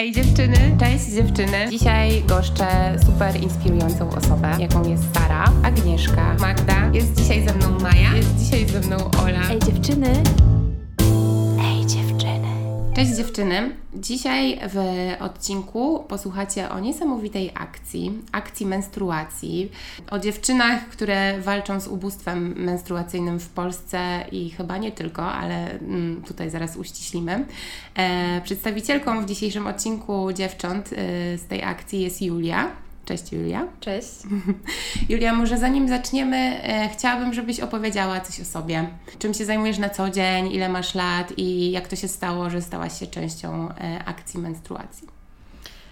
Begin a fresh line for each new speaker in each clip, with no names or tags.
Ej dziewczyny, cześć dziewczyny. Dzisiaj goszczę super inspirującą osobę, jaką jest Sara, Agnieszka, Magda. Jest dzisiaj ze mną Maja, jest dzisiaj ze mną Ola.
Ej dziewczyny.
Cześć dziewczyny. Dzisiaj w odcinku posłuchacie o niesamowitej akcji, akcji menstruacji, o dziewczynach, które walczą z ubóstwem menstruacyjnym w Polsce i chyba nie tylko, ale mm, tutaj zaraz uściślimy. E, przedstawicielką w dzisiejszym odcinku dziewcząt e, z tej akcji jest Julia. Cześć Julia.
Cześć.
Julia, może zanim zaczniemy, e, chciałabym, żebyś opowiedziała coś o sobie. Czym się zajmujesz na co dzień, ile masz lat i jak to się stało, że stałaś się częścią e, akcji menstruacji.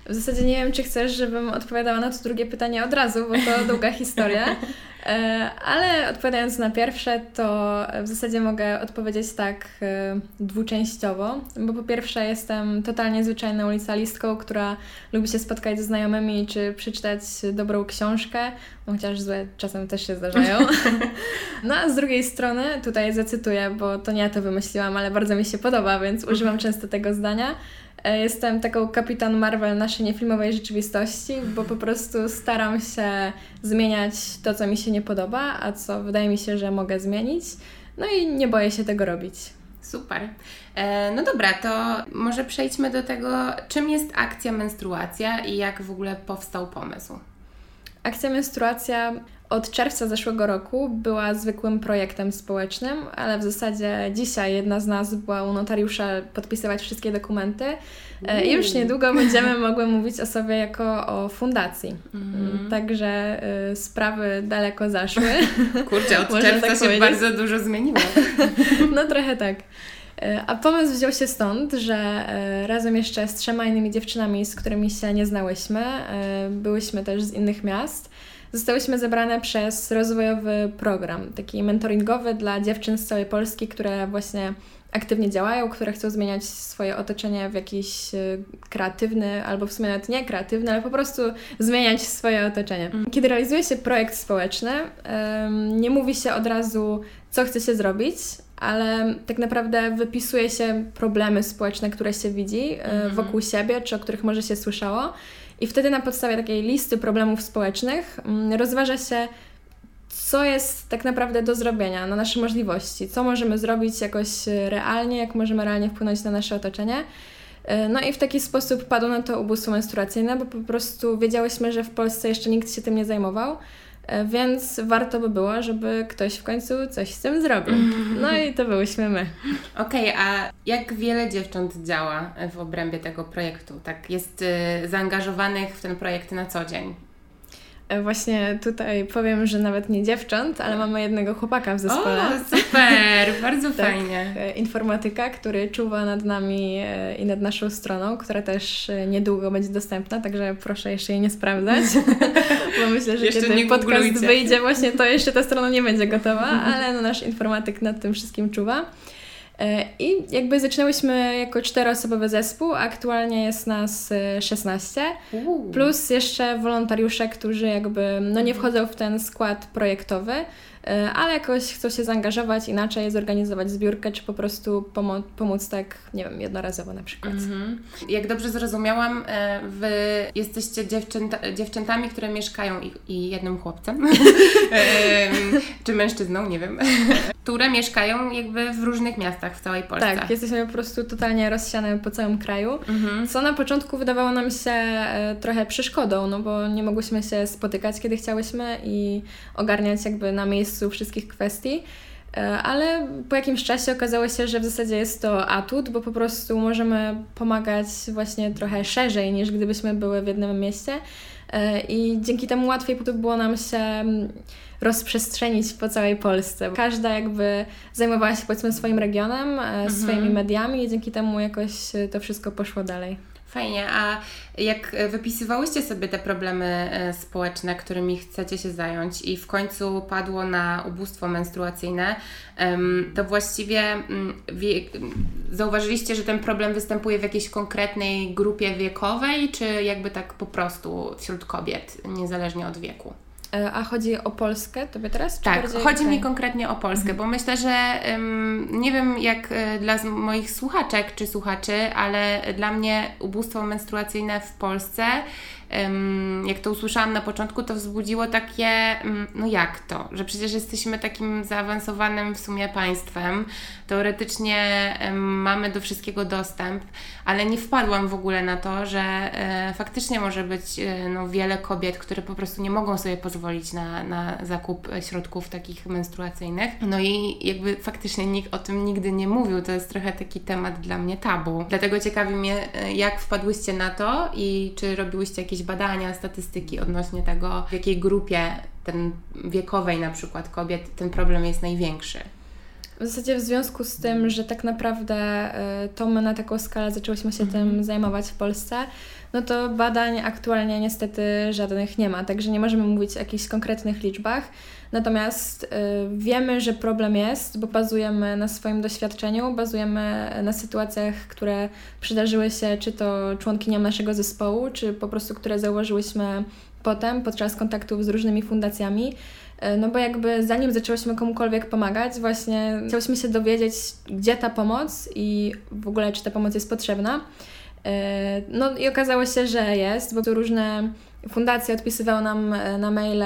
W zasadzie nie wiem, czy chcesz, żebym odpowiadała na to drugie pytanie od razu, bo to długa historia. E, ale odpowiadając na pierwsze, to w zasadzie mogę odpowiedzieć tak e, dwuczęściowo, bo po pierwsze jestem totalnie zwyczajną licealistką, która lubi się spotkać ze znajomymi czy przeczytać dobrą książkę, no chociaż złe czasem też się zdarzają. No a z drugiej strony, tutaj zacytuję, bo to nie ja to wymyśliłam, ale bardzo mi się podoba, więc używam często tego zdania. E, jestem taką kapitan Marvel naszej niefilmowej rzeczywistości, bo po prostu staram się zmieniać to, co mi się nie podoba, a co wydaje mi się, że mogę zmienić. No i nie boję się tego robić.
Super. E, no dobra, to może przejdźmy do tego, czym jest akcja menstruacja i jak w ogóle powstał pomysł.
Akcja menstruacja od czerwca zeszłego roku była zwykłym projektem społecznym, ale w zasadzie dzisiaj jedna z nas była u notariusza podpisywać wszystkie dokumenty e, i już niedługo będziemy mogły mówić o sobie jako o fundacji. Mm. Także y, sprawy daleko zaszły.
Kurczę, od czerwca tak się powiedzieć. bardzo dużo zmieniło.
no trochę tak. E, a pomysł wziął się stąd, że razem jeszcze z trzema innymi dziewczynami, z którymi się nie znałyśmy, byłyśmy też z innych miast, zostałyśmy zebrane przez rozwojowy program, taki mentoringowy dla dziewczyn z całej Polski, które właśnie aktywnie działają, które chcą zmieniać swoje otoczenie w jakiś e, kreatywny, albo w sumie nawet nie kreatywny, ale po prostu zmieniać swoje otoczenie. Mhm. Kiedy realizuje się projekt społeczny, nie mówi się od razu, co chce się zrobić, ale tak naprawdę wypisuje się problemy społeczne, które się widzi e, mhm. wokół siebie, czy o których może się słyszało. I wtedy na podstawie takiej listy problemów społecznych mm, rozważa się, co jest tak naprawdę do zrobienia, na nasze możliwości, co możemy zrobić jakoś realnie, jak możemy realnie wpłynąć na nasze otoczenie. E, no i w taki sposób padło na to ubóstwo menstruacyjne, bo po prostu wiedziałyśmy, że w Polsce jeszcze nikt się tym nie zajmował. E, więc warto by było, żeby ktoś w końcu coś z tym zrobił. No i to byłyśmy my.
Okej, okay, a jak wiele dziewcząt działa w obrębie tego projektu? Tak, jest y, zaangażowanych w ten projekt na co dzień?
E, właśnie tutaj powiem, że nawet nie dziewcząt, ale mamy jednego chłopaka w zespole.
O, super, bardzo tak, fajnie.
E, informatyka, który czuwa nad nami i nad naszą stroną, która też niedługo będzie dostępna, także proszę jeszcze jej nie sprawdzać, bo myślę, że jeszcze kiedy podcast wyjdzie właśnie, to jeszcze ta strona nie będzie gotowa, ale no, nasz informatyk nad tym wszystkim czuwa. E, I jakby zaczynałyśmy jako czteroosobowy zespół, aktualnie jest nas 16, e, plus jeszcze wolontariusze, którzy jakby no nie wchodzą w ten skład projektowy, ale jakoś chcą się zaangażować inaczej, zorganizować zbiórkę, czy po prostu pomo- pomóc tak, nie wiem, jednorazowo na przykład. Mhm.
Jak dobrze zrozumiałam, e, Wy jesteście dziewczęta, dziewczętami, które mieszkają i, i jednym chłopcem, czy mężczyzną, nie wiem, które mieszkają jakby w różnych miastach w całej Polsce.
Tak, jesteśmy po prostu totalnie rozsiane po całym kraju, mhm. co na początku wydawało nam się e, trochę przeszkodą, no bo nie mogłyśmy się spotykać, kiedy chciałyśmy i ogarniać jakby na miejscu miejscu wszystkich kwestii. E, ale po jakimś czasie okazało się, że w zasadzie jest to atut, bo po prostu możemy pomagać właśnie trochę szerzej niż gdybyśmy były w jednym mieście. E, I dzięki temu łatwiej było nam się mm, rozprzestrzenić po całej Polsce. Każda jakby zajmowała się powiedzmy swoim regionem, e, mhm. swoimi mediami i dzięki temu jakoś to wszystko poszło dalej.
Fajnie, a jak wypisywałyście sobie te problemy e, społeczne, którymi chcecie się zająć i w końcu padło na ubóstwo menstruacyjne, to właściwie mm, zauważyliście, że ten problem występuje w jakiejś konkretnej grupie wiekowej, czy jakby tak po prostu wśród kobiet, niezależnie od wieku?
E, a chodzi o Polskę tobie teraz?
tak, bardziej... chodzi mi konkretnie o Polskę, mhm. bo myślę, że um, nie wiem jak e, dla moich słuchaczek czy słuchaczy, ale dla mnie ubóstwo menstruacyjne w Polsce jak to usłyszałam na początku, to wzbudziło takie, no jak to, że przecież jesteśmy takim zaawansowanym w sumie państwem, teoretycznie mamy do wszystkiego dostęp, ale nie wpadłam w ogóle na to, że e, faktycznie może być no, wiele kobiet, które po prostu nie mogą sobie pozwolić na, na zakup środków takich menstruacyjnych. No i jakby faktycznie nikt o tym nigdy nie mówił, to jest trochę taki temat dla mnie tabu. Dlatego ciekawi mnie, e, jak wpadłyście na to i czy robiłyście jakieś badania, statystyki odnośnie tego, w jakiej grupie ten wiekowej na przykład kobiet ten problem jest największy.
W zasadzie w związku z tym, że tak naprawdę y, to my na taką skalę zaczęłyśmy się mhm. tym zajmować w Polsce, no to badań aktualnie niestety żadnych nie ma, także nie możemy mówić o jakichś konkretnych liczbach. Natomiast y, wiemy, że problem jest, bo bazujemy na swoim doświadczeniu, bazujemy na sytuacjach, które przydarzyły się, czy to członkiniom naszego zespołu, czy po prostu które zauważyłyśmy potem podczas kontaktów z różnymi fundacjami. Y, no bo jakby zanim zaczęłyśmy komukolwiek pomagać, właśnie chciałyśmy się dowiedzieć, gdzie ta pomoc i w ogóle czy ta pomoc jest potrzebna. Y, no i okazało się, że jest, bo tu różne fundacje odpisywały nam na maile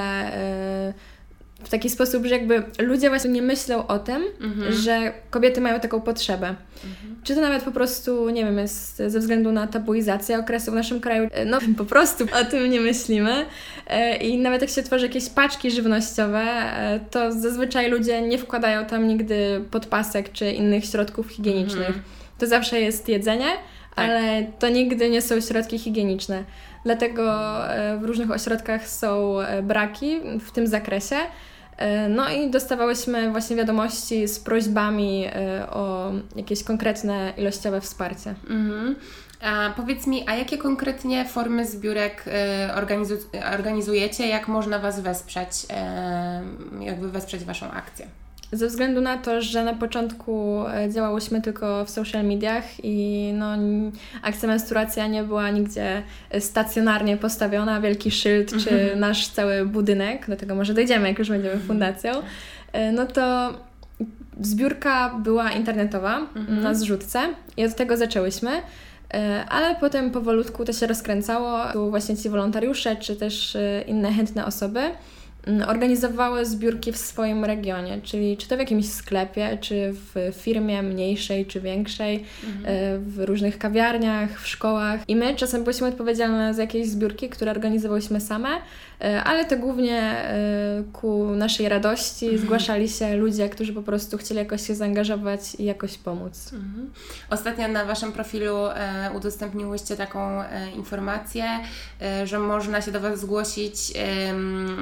w taki sposób, że jakby ludzie właśnie nie myślą o tym, mhm. że kobiety mają taką potrzebę. Mhm. Czy to nawet po prostu, nie wiem, jest ze względu na tabuizację okresu w naszym kraju, e, no po prostu o tym nie myślimy. E, I nawet jak się tworzy jakieś paczki żywnościowe, e, to zazwyczaj ludzie nie wkładają tam nigdy podpasek czy innych środków higienicznych. Mhm. To zawsze jest jedzenie, tak. ale to nigdy nie są środki higieniczne. Dlatego w różnych ośrodkach są braki w tym zakresie. E, no i dostawałyśmy właśnie wiadomości z prośbami e, o jakieś konkretne ilościowe wsparcie. Mhm.
A powiedz mi, a jakie konkretnie formy zbiórek e, organizu organizujecie? Jak można Was wesprzeć, jakby wesprzeć Waszą akcję?
Ze względu na to, że na początku e, działałyśmy tylko w social mediach i no, akcja menstruacja nie była nigdzie stacjonarnie postawiona, wielki szyld czy mhm. nasz cały budynek, do tego może dojdziemy, jak już będziemy fundacją, e, no to zbiórka była internetowa mhm. na zrzutce i od tego zaczęłyśmy. E, ale potem powolutku to się rozkręcało. Tu właśnie ci wolontariusze, czy też inne chętne osoby organizowały zbiórki w swoim regionie, czyli czy to w jakimś sklepie, czy w firmie mniejszej, czy większej, mhm. E, w różnych kawiarniach, w szkołach. I my czasem byliśmy odpowiedzialne za jakieś zbiórki, które organizowałyśmy same, E, ale to głównie e, ku naszej radości mhm. zgłaszali się ludzie, którzy po prostu chcieli jakoś się zaangażować i jakoś pomóc. Mhm.
Ostatnio na Waszym profilu udostępniłyście taką informację, że można się do Was zgłosić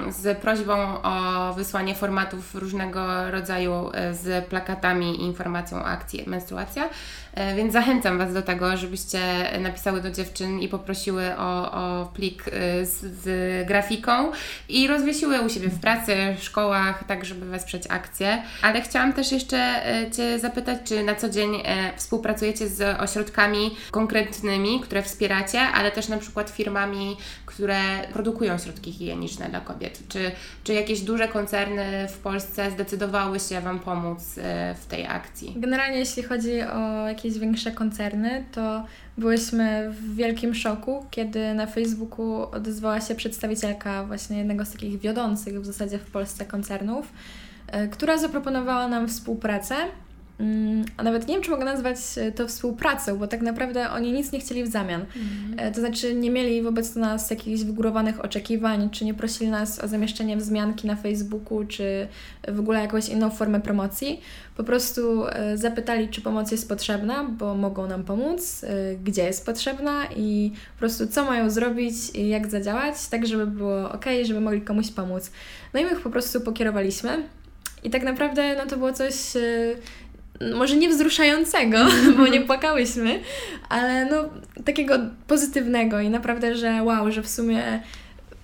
z prośbą o wysłanie formatów różnego rodzaju z plakatami i informacją o akcji Menstruacja. E, więc zachęcam Was do tego, żebyście napisały do dziewczyn i poprosiły o, o plik e, z, z grafiką i rozwiesiły u siebie w pracy, w szkołach, tak żeby wesprzeć akcję. Ale chciałam też jeszcze e, Cię zapytać, czy na co dzień współpracujecie z ośrodkami konkretnymi, które wspieracie, ale też na przykład firmami, które produkują środki higieniczne dla kobiet. Czy, czy jakieś duże koncerny w Polsce zdecydowały się Wam pomóc w tej akcji?
Generalnie jeśli chodzi o jakieś większe koncerny, to byłyśmy w wielkim szoku, kiedy na Facebooku odezwała się przedstawicielka właśnie jednego z takich wiodących w zasadzie w Polsce koncernów, e, która zaproponowała nam współpracę a nawet nie wiem, czy mogę nazwać e, to współpracą, bo tak naprawdę oni nic nie chcieli w zamian. Mhm. To znaczy, nie mieli wobec nas jakichś wygórowanych oczekiwań, czy nie prosili nas o zamieszczenie wzmianki na Facebooku, czy w ogóle jakąś inną formę promocji. Po prostu e, zapytali, czy pomoc jest potrzebna, bo mogą nam pomóc, gdzie jest potrzebna i po prostu co mają zrobić i jak zadziałać, tak żeby było ok, żeby mogli komuś pomóc. No i my ich po prostu pokierowaliśmy. I tak naprawdę no, to było coś może nie wzruszającego, bo nie płakałyśmy, ale no takiego pozytywnego i naprawdę, że wow, że w sumie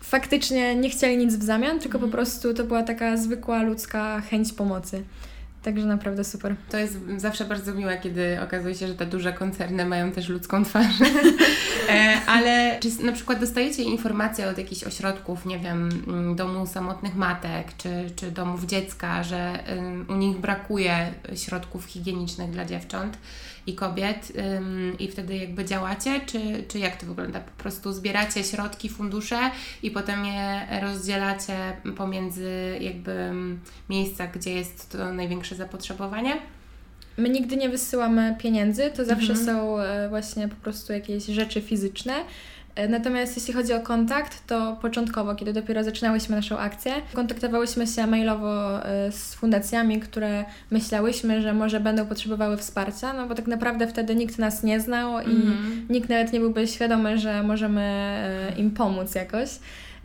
faktycznie nie chcieli nic w zamian, tylko po mhm. prostu to była taka zwykła ludzka chęć pomocy. Także naprawdę super.
To jest zawsze bardzo miłe, kiedy okazuje się, że te duże koncerny mają też ludzką twarz. E, ale czy na przykład dostajecie informacje od jakichś ośrodków, nie wiem, mm, domu samotnych matek, czy, czy domów dziecka, że u nich brakuje środków higienicznych dla dziewcząt i kobiet i wtedy jakby działacie, czy, czy jak to wygląda? Po prostu zbieracie środki, fundusze i potem je rozdzielacie pomiędzy jakby miejsca, gdzie jest to największe zapotrzebowanie?
My nigdy nie wysyłamy pieniędzy, to zawsze mhm. są e, właśnie po prostu jakieś rzeczy fizyczne. E, natomiast jeśli chodzi o kontakt, to początkowo, kiedy dopiero zaczynałyśmy naszą akcję, kontaktowałyśmy się mailowo e, z fundacjami, które myślałyśmy, że może będą potrzebowały wsparcia, no bo tak naprawdę wtedy nikt nas nie znał i mm. nikt nawet nie byłby świadomy, że możemy im pomóc jakoś.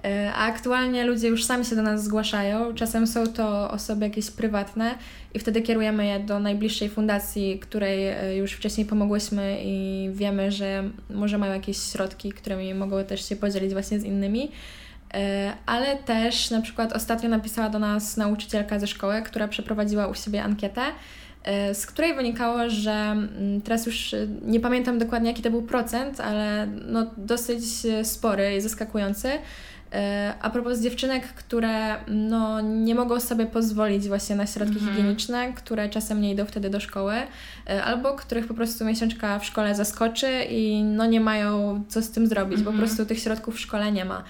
E, a aktualnie ludzie już sami się do nas zgłaszają. Czasem są to osoby jakieś prywatne i wtedy kierujemy je do najbliższej fundacji, której e, już wcześniej pomogłyśmy i wiemy, że może mają jakieś środki, którymi mogą też się podzielić właśnie z innymi. E, ale też na przykład ostatnio napisała do nas nauczycielka ze szkoły, która przeprowadziła u siebie ankietę, z której wynikało, że mm, teraz już nie pamiętam dokładnie jaki to był procent, ale no dosyć spory i zaskakujący a propos dziewczynek, które no, nie mogą sobie pozwolić właśnie na środki mhm. higieniczne, które czasem nie idą wtedy do szkoły, e, albo których po prostu miesiączka w szkole zaskoczy i no, nie mają co z tym zrobić, mhm. po mhm. prostu tych środków w szkole nie ma.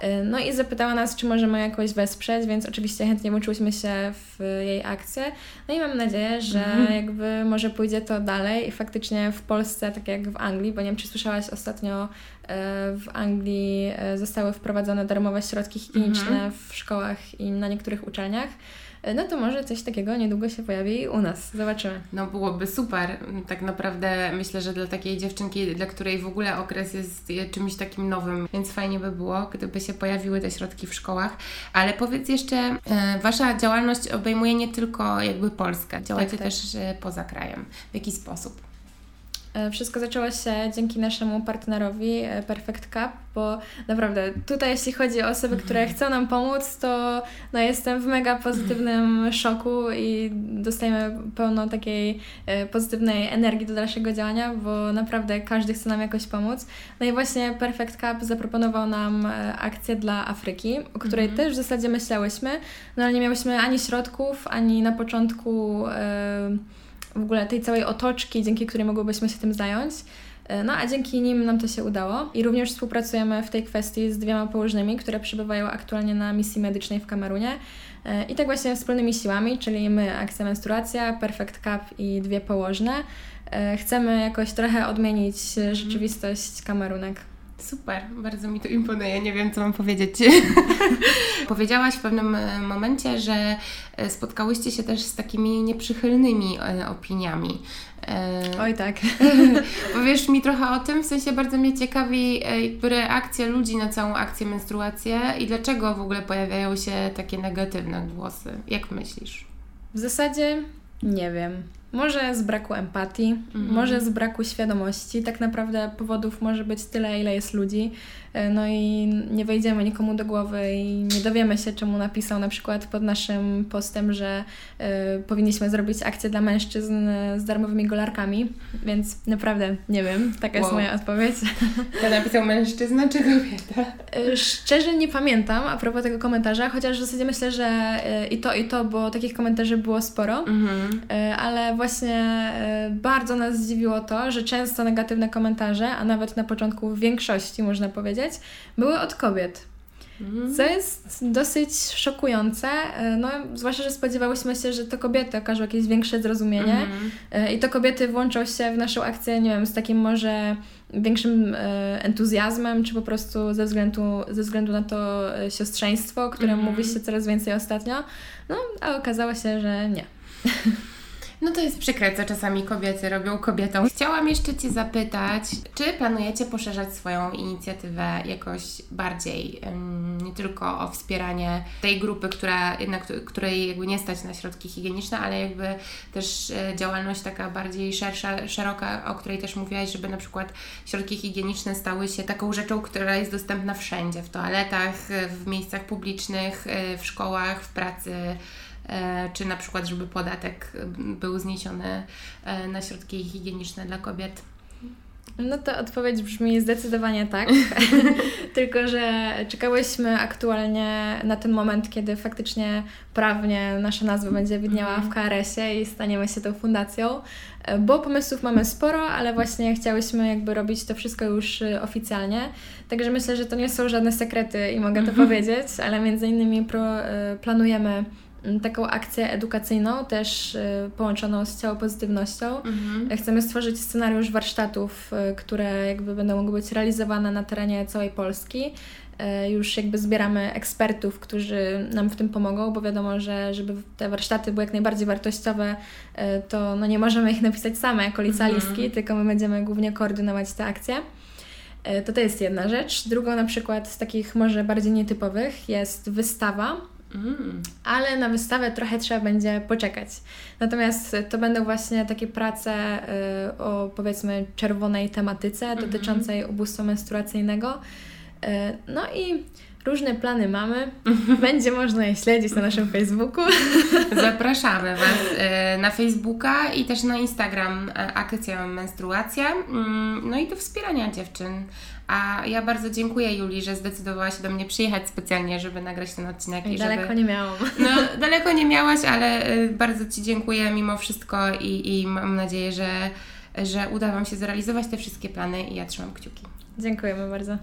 E, no i zapytała nas, czy możemy jakoś wesprzeć, więc oczywiście chętnie włączyłyśmy się w jej akcję. No i mam nadzieję, że mhm. jakby może pójdzie to dalej i faktycznie w Polsce, tak jak w Anglii, bo nie wiem, czy słyszałaś ostatnio, e, w Anglii e, zostały wprowadzone darmowe środki higieniczne mhm. w szkołach i na niektórych uczelniach no to może coś takiego niedługo się pojawi u nas. Zobaczymy.
No byłoby super. Tak naprawdę myślę, że dla takiej dziewczynki, dla której w ogóle okres jest czymś takim nowym, więc fajnie by było, gdyby się pojawiły te środki w szkołach. Ale powiedz jeszcze, e, Wasza działalność obejmuje nie tylko jakby Polskę, działacie tak, tak. też e, poza krajem. W jaki sposób?
E, wszystko zaczęło się dzięki naszemu partnerowi e, Perfect Cup, bo naprawdę tutaj jeśli chodzi o osoby, które mhm. chcą nam pomóc, to no, jestem w mega pozytywnym szoku i dostajemy pełno takiej e, pozytywnej energii do dalszego działania, bo naprawdę każdy chce nam jakoś pomóc. No i właśnie Perfect Cup zaproponował nam akcję dla Afryki, o której mhm. też w zasadzie myślałyśmy, no ale nie miałyśmy ani środków, ani na początku w ogóle tej całej otoczki, dzięki której mogłybyśmy się tym zająć. E, no a dzięki nim nam to się udało i również współpracujemy w tej kwestii z dwiema położnymi, które przebywają aktualnie na misji medycznej w Kamerunie. E, I tak właśnie wspólnymi siłami, czyli my, Akcja Menstruacja, Perfect Cup i dwie położne, e, chcemy jakoś trochę odmienić mhm. rzeczywistość Kamerunek.
Super, bardzo mi to imponuje. Nie wiem, co mam powiedzieć. Powiedziałaś w pewnym e, momencie, że e, spotkałyście się też z takimi nieprzychylnymi e, opiniami.
Oj tak.
Powiesz mi trochę o tym, w sensie bardzo mnie ciekawi jakby reakcja ludzi na całą akcję menstruację i dlaczego w ogóle pojawiają się takie negatywne głosy. Jak myślisz?
W zasadzie nie wiem. Może z braku empatii, mhm. może z braku świadomości. Tak naprawdę powodów może być tyle, ile jest ludzi. E, no i nie wejdziemy nikomu do głowy i nie dowiemy się, czemu napisał na przykład pod naszym postem, że y, powinniśmy zrobić akcję dla mężczyzn z darmowymi golarkami, więc naprawdę nie wiem, taka wow. jest moja odpowiedź.
To napisał mężczyzna czy kobieta?
Szczerze nie pamiętam a propos tego komentarza, chociaż w zasadzie myślę, że i to, i to, bo takich komentarzy było sporo, mhm. ale właśnie bardzo nas zdziwiło to, że często negatywne komentarze, a nawet na początku w większości można powiedzieć, były od kobiet. Mhm. Co jest dosyć szokujące, e, no, zwłaszcza, że spodziewałyśmy się, że to kobiety okażą jakieś większe zrozumienie mhm. E, i to kobiety włączą się w naszą akcję, nie wiem, z takim może większym e, entuzjazmem, czy po prostu ze względu, ze względu na to siostrzeństwo, o którym mhm. mówi się coraz więcej ostatnio, no, a okazało się, że nie.
No to jest przykre, co czasami kobiety robią kobietom. Chciałam jeszcze Cię zapytać, czy planujecie poszerzać swoją inicjatywę jakoś bardziej, nie tylko o wspieranie tej grupy, która, na której jakby nie stać na środki higieniczne, ale jakby też e, działalność taka bardziej szersza, szeroka, o której też mówiłaś, żeby na przykład środki higieniczne stały się taką rzeczą, która jest dostępna wszędzie, w toaletach, w miejscach publicznych, e, w szkołach, w pracy czy na przykład, żeby podatek był zniesiony na środki higieniczne dla kobiet?
No to odpowiedź brzmi zdecydowanie tak. Tylko, że czekałyśmy aktualnie na ten moment, kiedy faktycznie prawnie nasza nazwa będzie widniała w mhm. KRS-ie i staniemy się tą fundacją, bo pomysłów mamy sporo, ale właśnie chciałyśmy jakby robić to wszystko już y, oficjalnie. Także myślę, że to nie są żadne sekrety i mogę to mhm. powiedzieć, ale między innymi y, planujemy Mm, taką akcję edukacyjną, też y, połączoną z ciało pozytywnością. Mhm. Chcemy stworzyć scenariusz warsztatów, y, które jakby będą mogły być realizowane na terenie całej Polski. Y, już jakby zbieramy ekspertów, którzy nam w tym pomogą, bo wiadomo, że żeby te warsztaty były jak najbardziej wartościowe, to no nie możemy ich napisać same jako licealistki, mhm. tylko my będziemy głównie koordynować te akcje. To to jest jedna rzecz. Drugą na przykład z takich może bardziej nietypowych jest wystawa, Mm. Ale na wystawę trochę trzeba będzie poczekać. Natomiast to będą właśnie takie prace y, o powiedzmy czerwonej tematyce mm -hmm. dotyczącej ubóstwa menstruacyjnego. Y, no i różne plany mamy. Będzie można je śledzić na naszym Facebooku.
Zapraszamy Was y, na Facebooka i też na Instagram akcja menstruacja. Mm, no i do wspierania dziewczyn a ja bardzo dziękuję Julii, że zdecydowała się do mnie przyjechać specjalnie, żeby nagrać ten odcinek.
I daleko
żeby...
nie miałam.
No, daleko nie miałaś, ale y, bardzo Ci dziękuję mimo wszystko i, i mam nadzieję, że, że uda Wam się zrealizować te wszystkie plany i ja trzymam kciuki.
Dziękujemy bardzo.